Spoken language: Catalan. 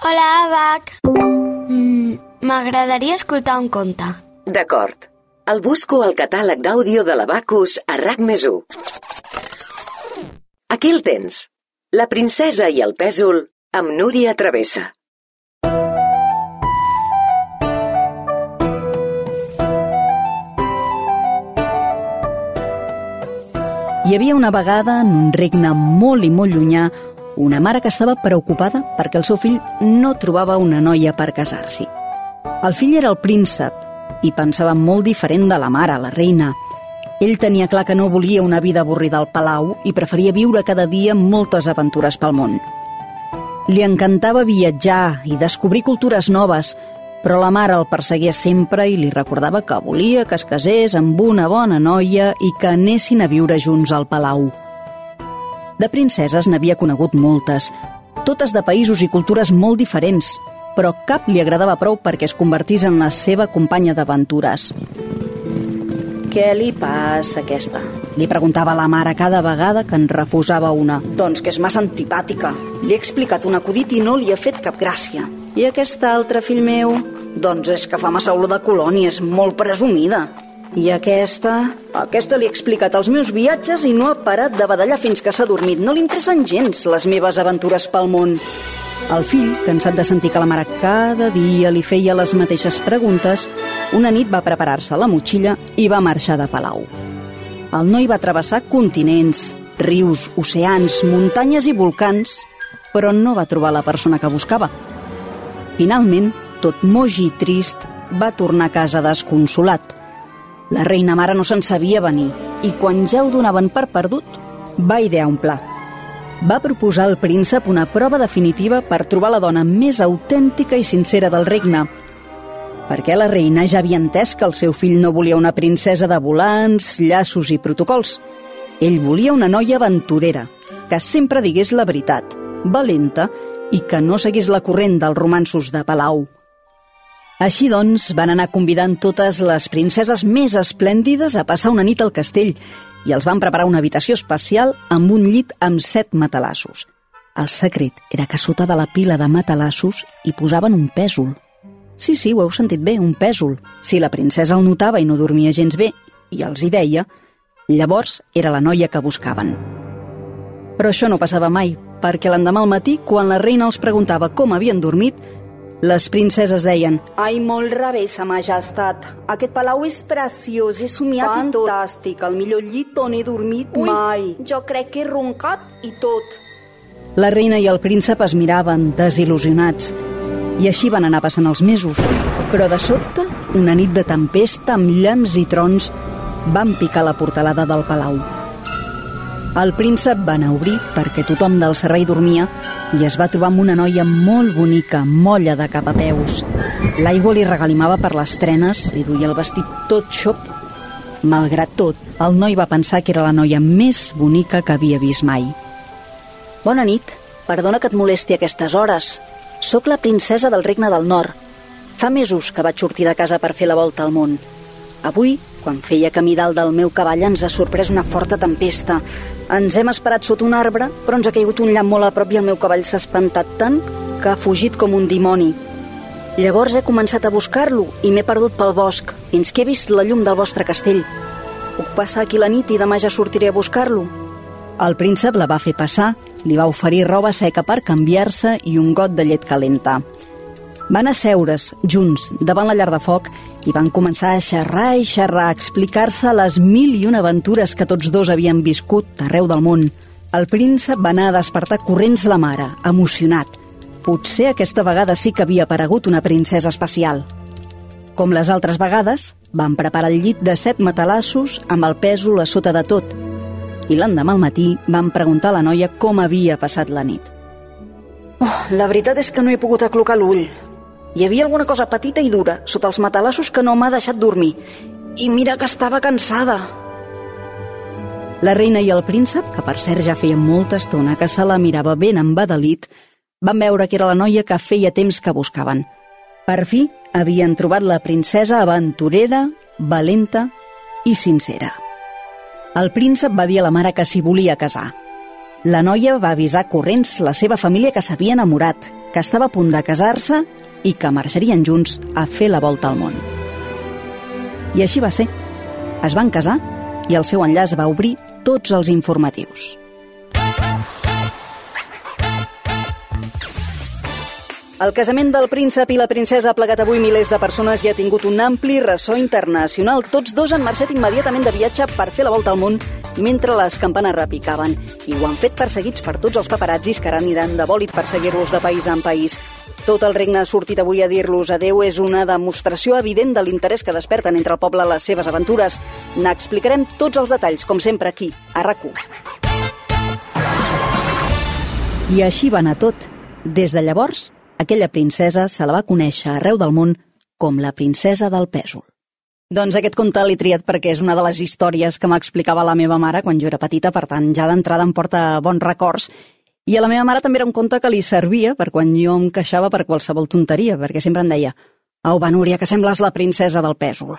Hola, Abac. Mm, M'agradaria escoltar un conte. D'acord. El busco al catàleg d'àudio de l'Abacus a RAC més 1. Aquí el tens. La princesa i el pèsol amb Núria Travessa. Hi havia una vegada, en un regne molt i molt llunyà, una mare que estava preocupada perquè el seu fill no trobava una noia per casar-s'hi. El fill era el príncep i pensava molt diferent de la mare, la reina. Ell tenia clar que no volia una vida avorrida al palau i preferia viure cada dia moltes aventures pel món. Li encantava viatjar i descobrir cultures noves, però la mare el perseguia sempre i li recordava que volia que es casés amb una bona noia i que anessin a viure junts al palau. De princeses n'havia conegut moltes, totes de països i cultures molt diferents, però cap li agradava prou perquè es convertís en la seva companya d'aventures. Què li passa, aquesta? Li preguntava la mare cada vegada que en refusava una. Doncs que és massa antipàtica. Li he explicat un acudit i no li ha fet cap gràcia. I aquesta altra, fill meu? Doncs és que fa massa olor de colònia, és molt presumida. I aquesta? Aquesta li he explicat els meus viatges i no ha parat de badallar fins que s'ha dormit. No li interessen gens les meves aventures pel món. El fill, cansat de sentir que la mare cada dia li feia les mateixes preguntes, una nit va preparar-se la motxilla i va marxar de Palau. El noi va travessar continents, rius, oceans, muntanyes i volcans, però no va trobar la persona que buscava. Finalment, tot moix i trist, va tornar a casa desconsolat. La reina mare no se'n sabia venir i quan ja ho donaven per perdut, va idear un pla. Va proposar al príncep una prova definitiva per trobar la dona més autèntica i sincera del regne. Perquè la reina ja havia entès que el seu fill no volia una princesa de volants, llaços i protocols. Ell volia una noia aventurera, que sempre digués la veritat, valenta i que no seguís la corrent dels romansos de Palau. Així doncs, van anar convidant totes les princeses més esplèndides a passar una nit al castell i els van preparar una habitació especial amb un llit amb set matalassos. El secret era que sota de la pila de matalassos hi posaven un pèsol. Sí, sí, ho heu sentit bé, un pèsol. Si la princesa el notava i no dormia gens bé, i els hi deia, llavors era la noia que buscaven. Però això no passava mai, perquè l'endemà al matí, quan la reina els preguntava com havien dormit, les princeses deien Ai, molt revés, sa majestat. Aquest palau és preciós, he somiat Fantàstic, i tot. Fantàstic, el millor llit on he dormit Ui, mai. jo crec que he roncat i tot. La reina i el príncep es miraven, desil·lusionats. I així van anar passant els mesos. Però de sobte, una nit de tempesta amb llamps i trons, van picar la portalada del palau. El príncep va anar a obrir perquè tothom del servei dormia i es va trobar amb una noia molt bonica, molla de cap a peus. L'aigua li regalimava per les trenes i duia el vestit tot xop. Malgrat tot, el noi va pensar que era la noia més bonica que havia vist mai. Bona nit. Perdona que et molesti aquestes hores. Soc la princesa del Regne del Nord. Fa mesos que vaig sortir de casa per fer la volta al món. Avui, quan feia camí dalt del meu cavall, ens ha sorprès una forta tempesta. Ens hem esperat sota un arbre, però ens ha caigut un llamp molt a prop i el meu cavall s'ha espantat tant que ha fugit com un dimoni. Llavors he començat a buscar-lo i m'he perdut pel bosc, fins que he vist la llum del vostre castell. Puc passar aquí la nit i demà ja sortiré a buscar-lo? El príncep la va fer passar, li va oferir roba seca per canviar-se i un got de llet calenta. Van asseure's, junts, davant la llar de foc i van començar a xerrar i xerrar, a explicar-se les mil i una aventures que tots dos havien viscut arreu del món. El príncep va anar a despertar corrents la mare, emocionat. Potser aquesta vegada sí que havia aparegut una princesa especial. Com les altres vegades, van preparar el llit de set matalassos amb el pèsol a sota de tot. I l'endemà al matí van preguntar a la noia com havia passat la nit. Oh, la veritat és que no he pogut aclocar l'ull. Hi havia alguna cosa petita i dura sota els matalassos que no m'ha deixat dormir. I mira que estava cansada. La reina i el príncep, que per cert ja feia molta estona que se la mirava ben embadalit, van veure que era la noia que feia temps que buscaven. Per fi havien trobat la princesa aventurera, valenta i sincera. El príncep va dir a la mare que s'hi volia casar. La noia va avisar corrents la seva família que s'havia enamorat, que estava a punt de casar-se i que marxarien junts a fer la volta al món. I així va ser. Es van casar i el seu enllaç va obrir tots els informatius. El casament del príncep i la princesa ha plegat avui milers de persones i ha tingut un ampli ressò internacional. Tots dos han marxat immediatament de viatge per fer la volta al món mentre les campanes repicaven. I ho han fet perseguits per tots els paparazzis que ara aniran de bòlit per seguir-los de país en país. Tot el regne ha sortit avui a dir-los adeu és una demostració evident de l'interès que desperten entre el poble les seves aventures. N'explicarem tots els detalls, com sempre, aquí, a rac I així va anar tot. Des de llavors, aquella princesa se la va conèixer arreu del món com la princesa del pèsol. Doncs aquest conte l'he triat perquè és una de les històries que m'explicava la meva mare quan jo era petita, per tant, ja d'entrada em porta bons records. I a la meva mare també era un conte que li servia per quan jo em queixava per qualsevol tonteria, perquè sempre em deia «Au, va, Núria, que sembles la princesa del pèsol».